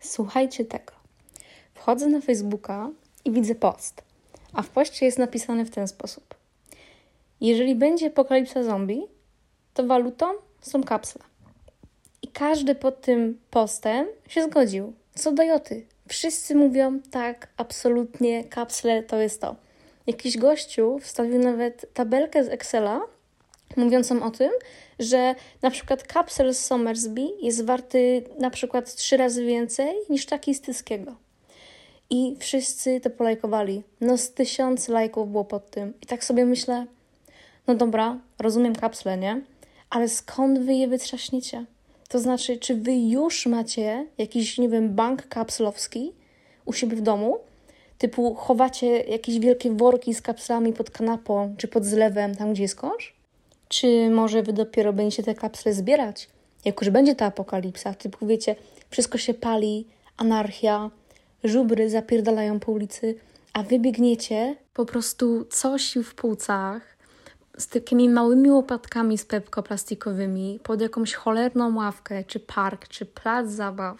Słuchajcie tego. Wchodzę na Facebooka i widzę post, a w poście jest napisane w ten sposób. Jeżeli będzie apokalipsa zombie, to walutą są kapsle. I każdy pod tym postem się zgodził. Co do joty. Wszyscy mówią, tak, absolutnie, kapsle to jest to. Jakiś gościu wstawił nawet tabelkę z Excela mówiącą o tym, że na przykład kapsel z Somersby jest warty na przykład trzy razy więcej niż taki z Tyskiego. I wszyscy to polajkowali. No z tysiąc lajków było pod tym. I tak sobie myślę, no dobra, rozumiem kapsle, nie? Ale skąd wy je wytrzaśniecie? To znaczy, czy wy już macie jakiś, nie wiem, bank kapslowski u siebie w domu? Typu chowacie jakieś wielkie worki z kapslami pod kanapą czy pod zlewem, tam gdzie jest kosz? Czy może wy dopiero będziecie te kapsle zbierać? Jak już będzie ta apokalipsa, typu wiecie, wszystko się pali, anarchia, żubry zapierdalają po ulicy, a wy biegniecie po prostu coś w płucach, z takimi małymi łopatkami z pepko plastikowymi pod jakąś cholerną ławkę, czy park, czy plac zabaw.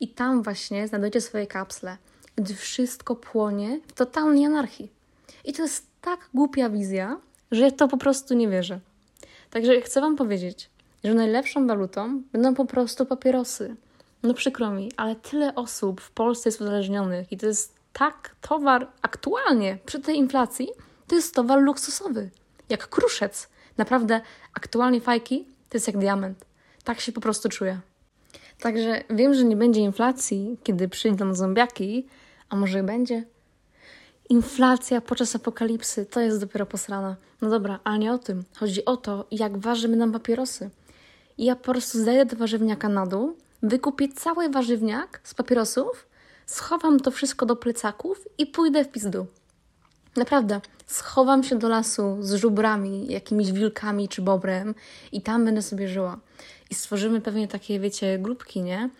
I tam właśnie znajdziecie swoje kapsle, gdy wszystko płonie w totalnej anarchii. I to jest tak głupia wizja, że to po prostu nie wierzę. Także chcę Wam powiedzieć, że najlepszą walutą będą po prostu papierosy. No przykro mi, ale tyle osób w Polsce jest uzależnionych i to jest tak towar aktualnie przy tej inflacji, to jest towar luksusowy jak kruszec. Naprawdę, aktualnie fajki to jest jak diament. Tak się po prostu czuję. Także wiem, że nie będzie inflacji, kiedy przyjdą zombiaki, a może będzie. Inflacja podczas apokalipsy to jest dopiero posrana. No dobra, ale nie o tym. Chodzi o to, jak ważymy nam papierosy. I ja po prostu zajdę do warzywniaka na dół, wykupię cały warzywniak z papierosów, schowam to wszystko do plecaków i pójdę w pizdu. Naprawdę, schowam się do lasu z żubrami, jakimiś wilkami czy bobrem i tam będę sobie żyła. I stworzymy pewnie takie, wiecie, grupki, nie?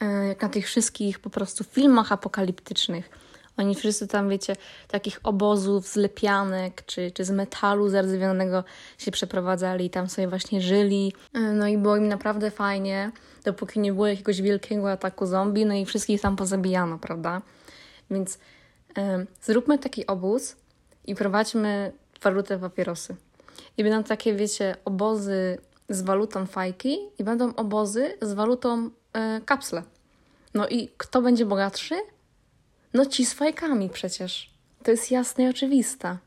E, jak na tych wszystkich po prostu filmach apokaliptycznych. Oni wszyscy tam, wiecie, takich obozów z lepianek czy, czy z metalu zardzewionego się przeprowadzali i tam sobie właśnie żyli. E, no i było im naprawdę fajnie, dopóki nie było jakiegoś wielkiego ataku zombie, no i wszystkich tam pozabijano, prawda? Więc y, zróbmy taki obóz, i prowadźmy walutę papierosy. I będą takie, wiecie, obozy z walutą fajki i będą obozy z walutą e, kapsle. No i kto będzie bogatszy? No ci z fajkami przecież. To jest jasne i oczywiste.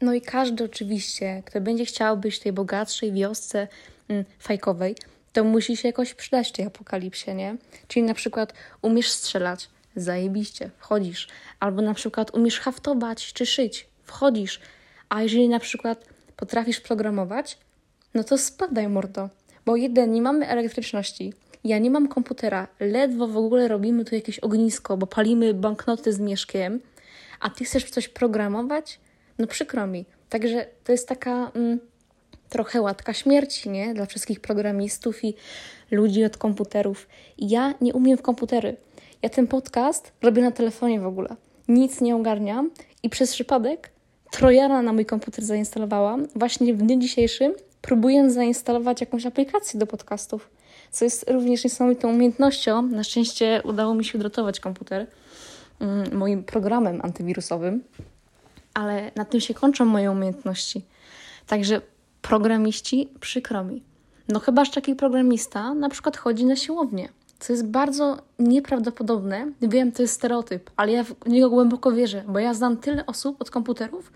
No i każdy oczywiście, kto będzie chciał być w tej bogatszej wiosce mm, fajkowej, to musi się jakoś przydać w tej apokalipsie, nie? Czyli na przykład umiesz strzelać, zajebiście, wchodzisz. Albo na przykład umiesz haftować czy szyć, wchodzisz. A jeżeli na przykład potrafisz programować, no to spadaj mordo. Bo jeden, nie mamy elektryczności, ja nie mam komputera, ledwo w ogóle robimy tu jakieś ognisko, bo palimy banknoty z mieszkiem, a ty chcesz coś programować? No przykro mi. Także to jest taka mm, trochę łatka śmierci, nie? Dla wszystkich programistów i ludzi od komputerów. Ja nie umiem w komputery. Ja ten podcast robię na telefonie w ogóle. Nic nie ogarniam i przez przypadek Trojana na mój komputer zainstalowałam. Właśnie w dniu dzisiejszym próbuję zainstalować jakąś aplikację do podcastów, co jest również niesamowitą umiejętnością. Na szczęście udało mi się odratować komputer mm, moim programem antywirusowym, ale na tym się kończą moje umiejętności. Także programiści przykro mi. No chyba, że taki programista na przykład chodzi na siłownię, co jest bardzo nieprawdopodobne. Wiem, to jest stereotyp, ale ja w niego głęboko wierzę, bo ja znam tyle osób od komputerów,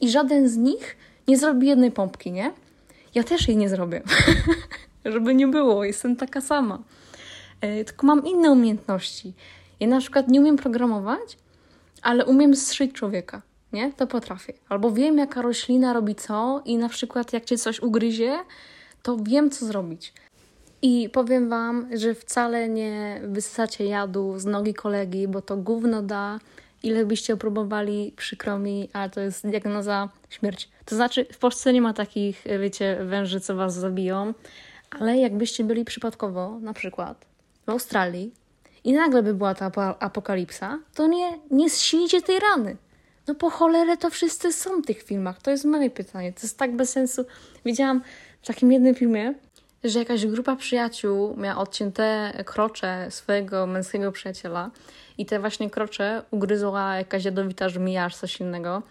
i żaden z nich nie zrobi jednej pompki, nie? Ja też jej nie zrobię. Żeby nie było, jestem taka sama. E, tylko mam inne umiejętności. Ja na przykład nie umiem programować, ale umiem zszyć człowieka, nie? To potrafię. Albo wiem, jaka roślina robi co i na przykład jak cię coś ugryzie, to wiem, co zrobić. I powiem Wam, że wcale nie wysacie jadu z nogi kolegi, bo to gówno da ile byście opróbowali, przykro mi, ale to jest diagnoza śmierć. To znaczy, w Polsce nie ma takich, wiecie, węży, co was zabiją, ale jakbyście byli przypadkowo, na przykład w Australii i nagle by była ta apokalipsa, to nie, nie zsilicie tej rany. No po cholerę to wszyscy są w tych filmach. To jest moje pytanie. To jest tak bez sensu. Widziałam w takim jednym filmie, że jakaś grupa przyjaciół miała odcięte krocze swojego męskiego przyjaciela i te właśnie krocze ugryzła jakaś jadowita żmija, coś innego.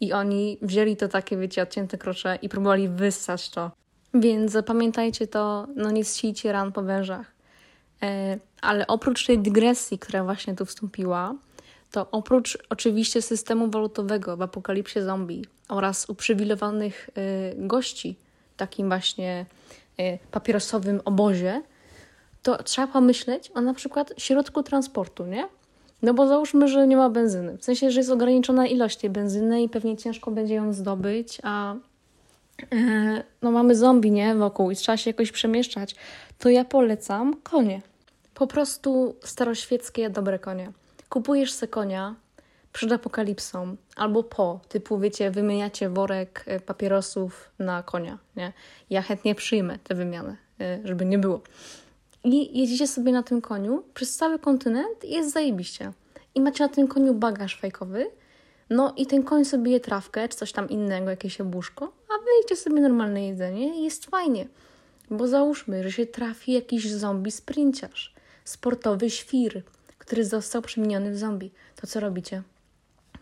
I oni wzięli to takie, wiecie, odcięte krocze i próbowali wyssać to. Więc zapamiętajcie to, no nie zsijcie ran po wężach. E, ale oprócz tej dygresji, która właśnie tu wstąpiła, to oprócz oczywiście systemu walutowego w apokalipsie zombie oraz uprzywilejowanych y, gości, takim właśnie y, papierosowym obozie, to trzeba pomyśleć o na przykład środku transportu, nie? No bo załóżmy, że nie ma benzyny. W sensie, że jest ograniczona ilość tej benzyny i pewnie ciężko będzie ją zdobyć, a e, no mamy zombie, nie? Wokół i trzeba się jakoś przemieszczać. To ja polecam konie. Po prostu staroświeckie, dobre konie. Kupujesz se konia przed apokalipsą albo po, typu wiecie, wymieniacie worek e, papierosów na konia, nie? Ja chętnie przyjmę tę wymianę, e, żeby nie było. I jedziecie sobie na tym koniu przez cały kontynent i jest zajebiście. I macie na tym koniu bagaż fajkowy, no i ten koń sobie je trawkę, czy coś tam innego, jakieś jabłuszko, a wy jecie sobie normalne jedzenie i jest fajnie. Bo załóżmy, że się trafi jakiś zombie sprinciarz, sportowy świr, który został przemieniony w zombie. To co robicie?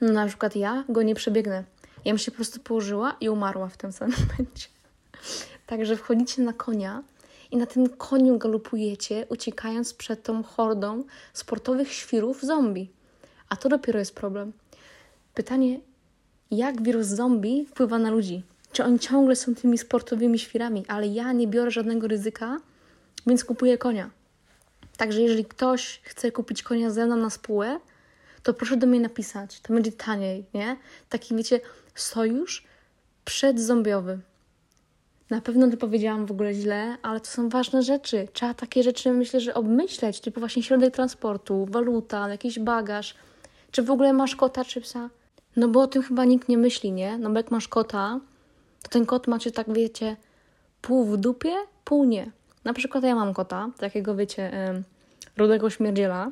No, na przykład ja go nie przebiegnę. Ja bym się po prostu położyła i umarła w tym samym momencie. Także wchodzicie na konia i na tym koniu galopujecie, uciekając przed tą hordą sportowych świrów zombie. A to dopiero jest problem. Pytanie, jak wirus zombie wpływa na ludzi? Czy oni ciągle są tymi sportowymi świrami, ale ja nie biorę żadnego ryzyka, więc kupuję konia. Także jeżeli ktoś chce kupić konia ze mną na spółę, to proszę do mnie napisać. To będzie taniej, nie? Taki, wiecie, sojusz przedzombiowy. Na pewno to powiedziałam w ogóle źle, ale to są ważne rzeczy. Trzeba takie rzeczy, myślę, że obmyśleć, typu właśnie środek transportu, waluta, jakiś bagaż. Czy w ogóle masz kota czy psa? No bo o tym chyba nikt nie myśli, nie? No bo jak masz kota, to ten kot macie tak, wiecie, pół w dupie, pół nie. Na przykład ja mam kota, takiego, wiecie, rudego śmierdziela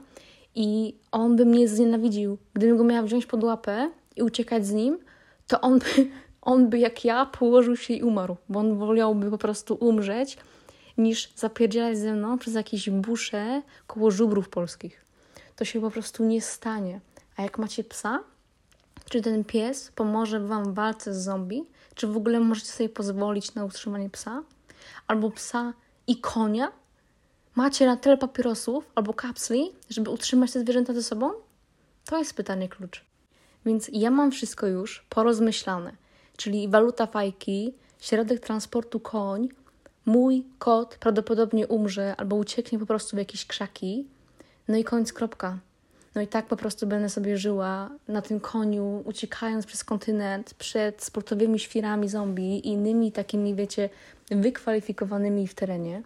i on by mnie znienawidził. Gdybym go miała wziąć pod łapę i uciekać z nim, to on by, on by jak ja położył się i umarł, bo on wolałby po prostu umrzeć, niż zapierdzielać ze mną przez jakieś busze koło żubrów polskich. To się po prostu nie stanie. A jak macie psa, czy ten pies pomoże Wam w walce z zombie, czy w ogóle możecie sobie pozwolić na utrzymanie psa, albo psa i konia, Macie na tyle papierosów albo kapsli, żeby utrzymać te zwierzęta ze sobą? To jest pytanie klucz. Więc ja mam wszystko już porozmyślane, czyli waluta fajki, środek transportu koń, mój kot prawdopodobnie umrze albo ucieknie po prostu w jakieś krzaki, no i koniec, kropka. No i tak po prostu będę sobie żyła na tym koniu, uciekając przez kontynent przed sportowymi świrami zombie i innymi takimi, wiecie, wykwalifikowanymi w terenie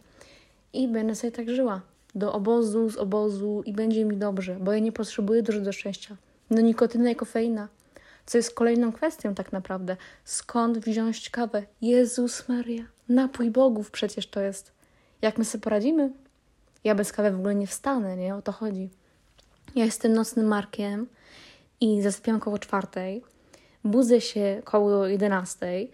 i będę sobie tak żyła. Do obozu, z obozu i będzie mi dobrze, bo ja nie potrzebuję dużo do szczęścia. No nikotyna i kofeina, co jest kolejną kwestią tak naprawdę. Skąd wziąć kawę? Jezus Maria, napój bogów przecież to jest. Jak my sobie poradzimy? Ja bez kawy w ogóle nie wstanę, nie? O to chodzi. Ja jestem nocnym markiem i zasypiam koło czwartej, budzę się koło jedenastej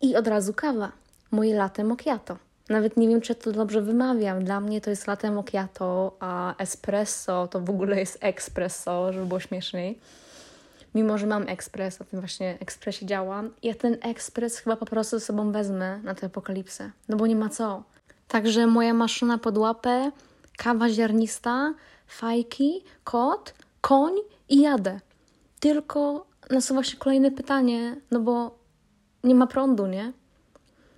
i od razu kawa. Moje latte macchiato. Nawet nie wiem, czy to dobrze wymawiam. Dla mnie to jest latte macchiato, a espresso to w ogóle jest espresso, żeby było śmieszniej. Mimo, że mam ekspres, na tym właśnie ekspresie działam. Ja ten ekspres chyba po prostu ze sobą wezmę na tę apokalipsę, no bo nie ma co. Także moja maszyna pod łapę, kawa ziarnista, fajki, kot, koń i jadę. Tylko nasuwa się kolejne pytanie, no bo nie ma prądu, nie?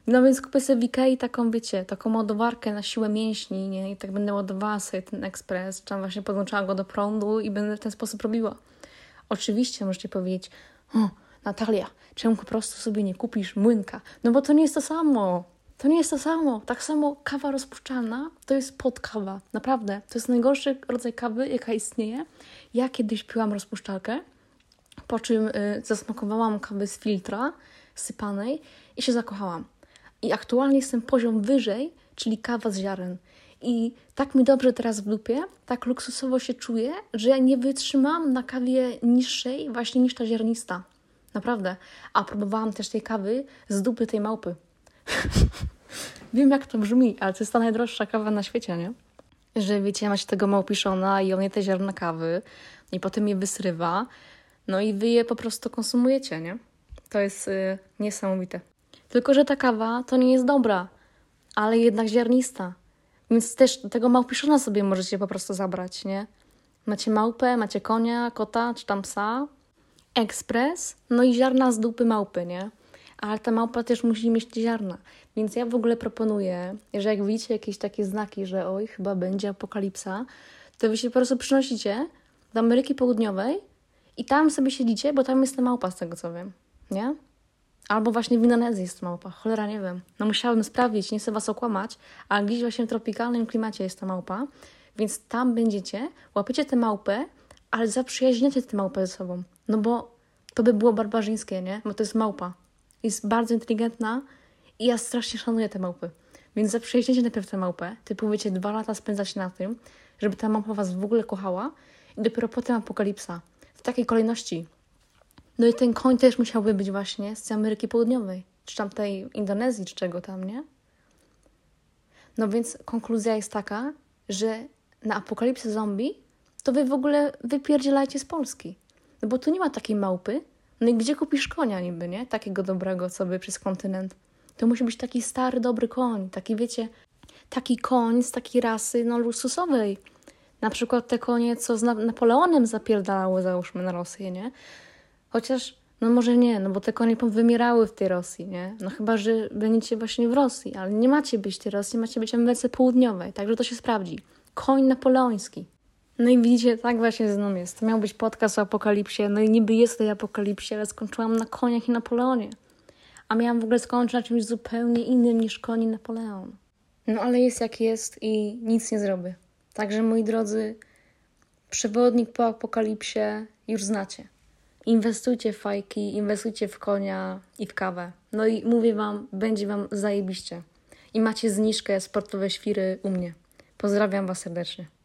No więc kupię sobie w Ikei taką, wiecie, taką ładowarkę na siłę mięśni, nie? I tak będę ładowała sobie ten ekspres, czy właśnie podłączała go do prądu i będę w ten sposób robiła. Oczywiście możecie powiedzieć, Natalia, czemu po prostu sobie nie kupisz młynka? No bo to nie jest to samo. To nie jest to samo. Tak samo kawa rozpuszczalna to jest podkawa. Naprawdę. To jest najgorszy rodzaj kawy, jaka istnieje. Ja kiedyś piłam rozpuszczalkę, po czym y, zasmakowałam kawy z filtra sypanej i się zakochałam. I aktualnie jestem poziom wyżej, czyli kawa z ziaren. I tak mi dobrze teraz w dupie, tak luksusowo się czuję, że ja nie wytrzymam na kawie niższej właśnie niż ta ziarnista. Naprawdę. A próbowałam też tej kawy z dupy tej małpy. Wiem, jak to brzmi, ale to jest ta najdroższa kawa na świecie, nie? Że wiecie, macie tego małpiszona i on je te ziarna kawy i potem je wysrywa, no i wy je po prostu konsumujecie, nie? To jest y, niesamowite. Tylko, że ta kawa to nie jest dobra, ale jednak ziarnista. Więc też tego małpiszona sobie możecie po prostu zabrać, nie? Macie małpę, macie konia, kota czy tam psa, ekspres, no i ziarna z dupy małpy, nie? Ale ta małpa też musi mieć ziarna. Więc ja w ogóle proponuję, że jak widzicie jakieś takie znaki, że oj, chyba będzie apokalipsa, to wy się po prostu przynosicie do Ameryki Południowej i tam sobie siedzicie, bo tam jest ta małpa, z tego co wiem, nie? Albo właśnie w Indonezji jest małpa, cholera nie wiem. No musiałabym sprawdzić, nie chcę was okłamać, ale gdzieś właśnie w tropikalnym klimacie jest ta małpa, więc tam będziecie, łapiecie tę małpę, ale zaprzyjaźniacie tę małpę ze sobą. No bo to by było barbarzyńskie, nie? Bo to jest małpa. Jest bardzo inteligentna i ja strasznie szanuję te małpy. Więc zaprzyjaźniacie najpierw tę małpę, typu wiecie, dwa lata spędzać na tym, żeby ta małpa was w ogóle kochała i dopiero potem apokalipsa. W takiej kolejności. No i ten koń też musiałby być właśnie z Ameryki Południowej, czy tam tej Indonezji, czy czego tam, nie? No więc konkluzja jest taka, że na apokalipsę zombie to wy w ogóle wypierdzielajcie z Polski. No bo tu nie ma takiej małpy. No i gdzie kupisz konia niby, nie? Takiego dobrego, co by przez kontynent. To musi być taki stary, dobry koń. Taki, wiecie, taki koń z takiej rasy, no, luksusowej. Na przykład te konie, co z Napoleonem zapierdalały, załóżmy, na Rosję, nie? Chociaż, no może nie, no bo te konie wymierały w tej Rosji, nie? No chyba, że będziecie właśnie w Rosji, ale nie macie być tej Rosji, macie być w Ameryce Południowej, także to się sprawdzi. Koń napoleoński. No i widzicie, tak właśnie ze mną jest. To miał być podcast o apokalipsie, no i niby jest tej apokalipsie, ale skończyłam na koniach i Napoleonie. A miałam w ogóle skończyć na czymś zupełnie innym niż koni Napoleon. No ale jest jak jest i nic nie zrobię. Także moi drodzy, przewodnik po apokalipsie już znacie. Inwestujcie w fajki, inwestujcie w konia i w kawę. No i mówię Wam, będzie Wam zajebiście. I macie zniżkę sportowe świry u mnie. Pozdrawiam Was serdecznie.